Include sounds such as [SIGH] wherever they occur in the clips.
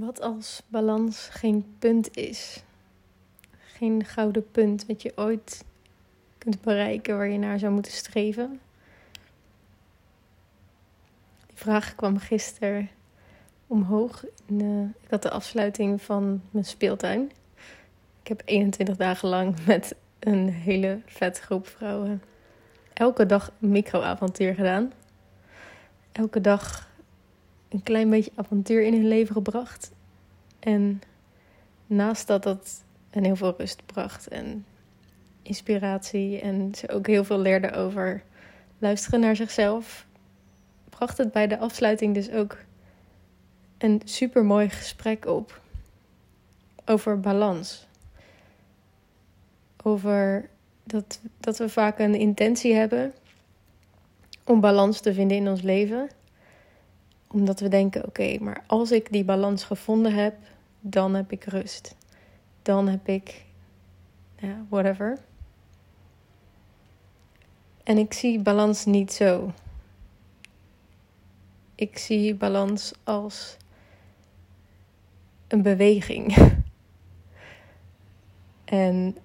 Wat als balans geen punt is? Geen gouden punt wat je ooit kunt bereiken waar je naar zou moeten streven? Die vraag kwam gisteren omhoog. In, uh, ik had de afsluiting van mijn speeltuin. Ik heb 21 dagen lang met een hele vet groep vrouwen elke dag een microavontuur gedaan. Elke dag een klein beetje avontuur in hun leven gebracht. En naast dat dat en heel veel rust bracht en inspiratie en ze ook heel veel leerden over luisteren naar zichzelf, bracht het bij de afsluiting dus ook een super mooi gesprek op over balans. Over dat, dat we vaak een intentie hebben om balans te vinden in ons leven omdat we denken: oké, maar als ik die balans gevonden heb, dan heb ik rust. Dan heb ik, ja, whatever. En ik zie balans niet zo. Ik zie balans als een beweging. [LAUGHS] en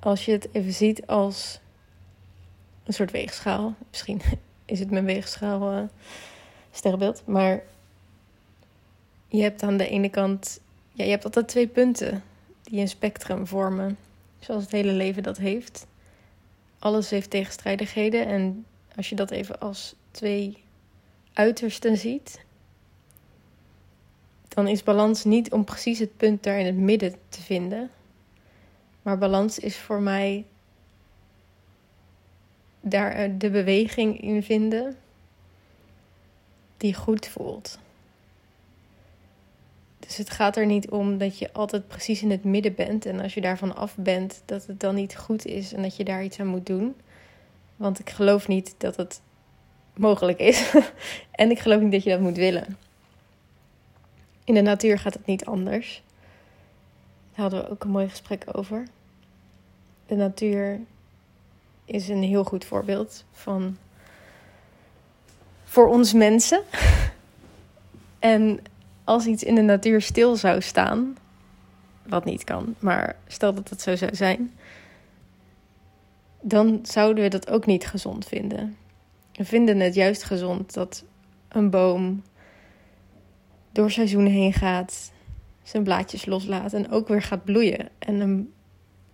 als je het even ziet als een soort weegschaal, misschien [LAUGHS] is het mijn weegschaal. Uh, sterrenbeeld. Maar je hebt aan de ene kant, ja, je hebt altijd twee punten die een spectrum vormen. Zoals het hele leven dat heeft. Alles heeft tegenstrijdigheden. En als je dat even als twee uitersten ziet, dan is balans niet om precies het punt daar in het midden te vinden. Maar balans is voor mij daar de beweging in vinden die goed voelt. Dus het gaat er niet om dat je altijd precies in het midden bent en als je daarvan af bent, dat het dan niet goed is en dat je daar iets aan moet doen. Want ik geloof niet dat het mogelijk is. [LAUGHS] en ik geloof niet dat je dat moet willen. In de natuur gaat het niet anders. Daar hadden we ook een mooi gesprek over. De natuur is een heel goed voorbeeld van voor ons mensen. [LAUGHS] en als iets in de natuur stil zou staan, wat niet kan, maar stel dat het zo zou zijn, dan zouden we dat ook niet gezond vinden. We vinden het juist gezond dat een boom door seizoenen heen gaat, zijn blaadjes loslaat en ook weer gaat bloeien. En een,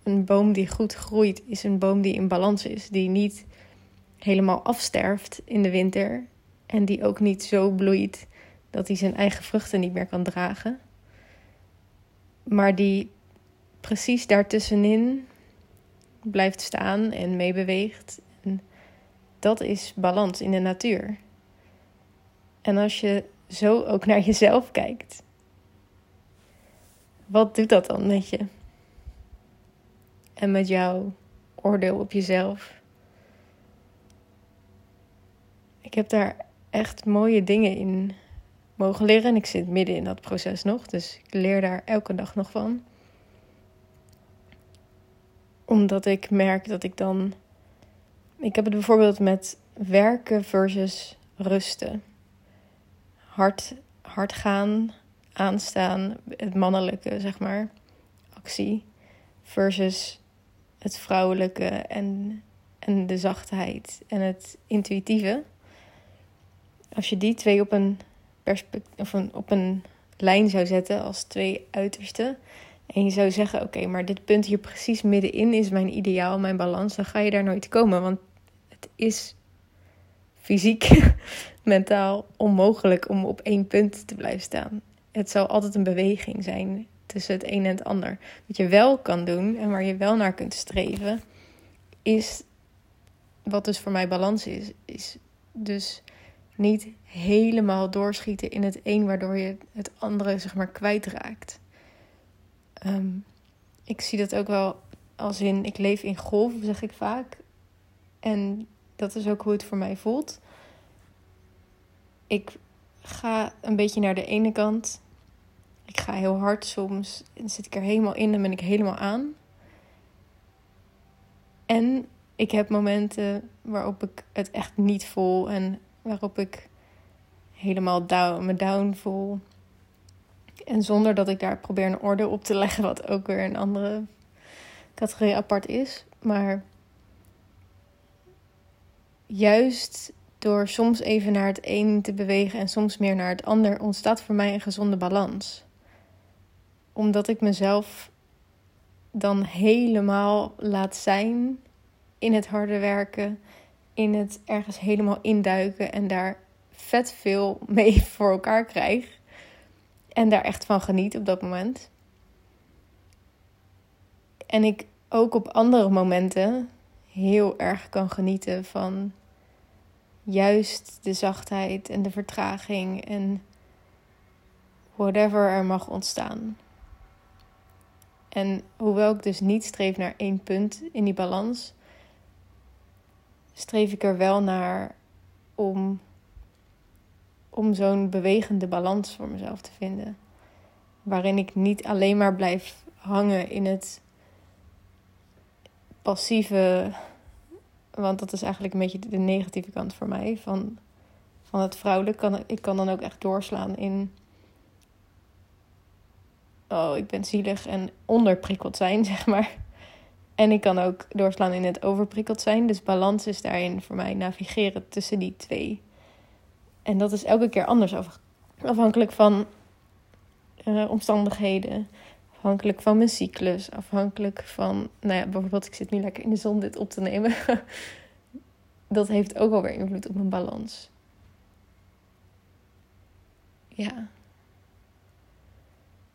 een boom die goed groeit is een boom die in balans is, die niet helemaal afsterft in de winter en die ook niet zo bloeit dat hij zijn eigen vruchten niet meer kan dragen. Maar die precies daartussenin blijft staan en meebeweegt. Dat is balans in de natuur. En als je zo ook naar jezelf kijkt, wat doet dat dan met je? En met jouw oordeel op jezelf? Ik heb daar echt mooie dingen in mogen leren. En ik zit midden in dat proces nog, dus ik leer daar elke dag nog van. Omdat ik merk dat ik dan. Ik heb het bijvoorbeeld met werken versus rusten. Hard, hard gaan, aanstaan, het mannelijke, zeg maar, actie. Versus het vrouwelijke en, en de zachtheid en het intuïtieve als je die twee op een, of een, op een lijn zou zetten als twee uitersten. En je zou zeggen: Oké, maar dit punt hier precies middenin is mijn ideaal, mijn balans. Dan ga je daar nooit komen. Want het is fysiek, [LAUGHS] mentaal onmogelijk om op één punt te blijven staan. Het zal altijd een beweging zijn tussen het een en het ander. Wat je wel kan doen en waar je wel naar kunt streven, is wat dus voor mij balans is. Is dus niet helemaal doorschieten in het een, waardoor je het andere zeg maar kwijtraakt. Um, ik zie dat ook wel als in, ik leef in golf, zeg ik vaak. En dat is ook hoe het voor mij voelt. Ik ga een beetje naar de ene kant. Ik ga heel hard soms. En zit ik er helemaal in en ben ik helemaal aan. En ik heb momenten waarop ik het echt niet voel en waarop ik helemaal down, me down voel. En zonder dat ik daar probeer een orde op te [LAUGHS] leggen, wat ook weer een andere categorie apart is. Maar juist door soms even naar het een te bewegen en soms meer naar het ander, ontstaat voor mij een gezonde balans. Omdat ik mezelf dan helemaal laat zijn in het harde werken, in het ergens helemaal induiken en daar vet veel mee [LAUGHS] voor elkaar krijg. En daar echt van geniet op dat moment. En ik ook op andere momenten heel erg kan genieten van juist de zachtheid en de vertraging en whatever er mag ontstaan. En hoewel ik dus niet streef naar één punt in die balans, streef ik er wel naar om, om zo'n bewegende balans voor mezelf te vinden. Waarin ik niet alleen maar blijf hangen in het passieve want dat is eigenlijk een beetje de negatieve kant voor mij van, van het vrouwelijk. Kan, ik kan dan ook echt doorslaan in. Oh, ik ben zielig en onderprikkeld zijn, [LAUGHS] zeg maar. En ik kan ook doorslaan in het overprikkeld zijn. Dus balans is daarin voor mij navigeren tussen die twee. En dat is elke keer anders afhankelijk van uh, omstandigheden. Afhankelijk van mijn cyclus. Afhankelijk van, nou ja, bijvoorbeeld, ik zit nu lekker in de zon dit op te nemen. [LAUGHS] dat heeft ook alweer invloed op mijn balans. Ja.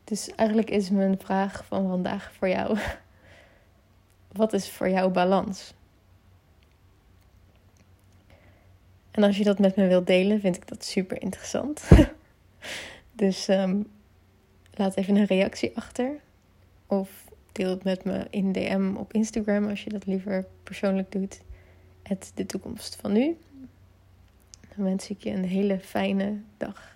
Dus eigenlijk is mijn vraag van vandaag voor jou: [LAUGHS] wat is voor jou balans? En als je dat met me wilt delen, vind ik dat super interessant. [LAUGHS] dus um, laat even een reactie achter. Of deel het met me in DM op Instagram als je dat liever persoonlijk doet. Het de toekomst van nu. Dan wens ik je een hele fijne dag.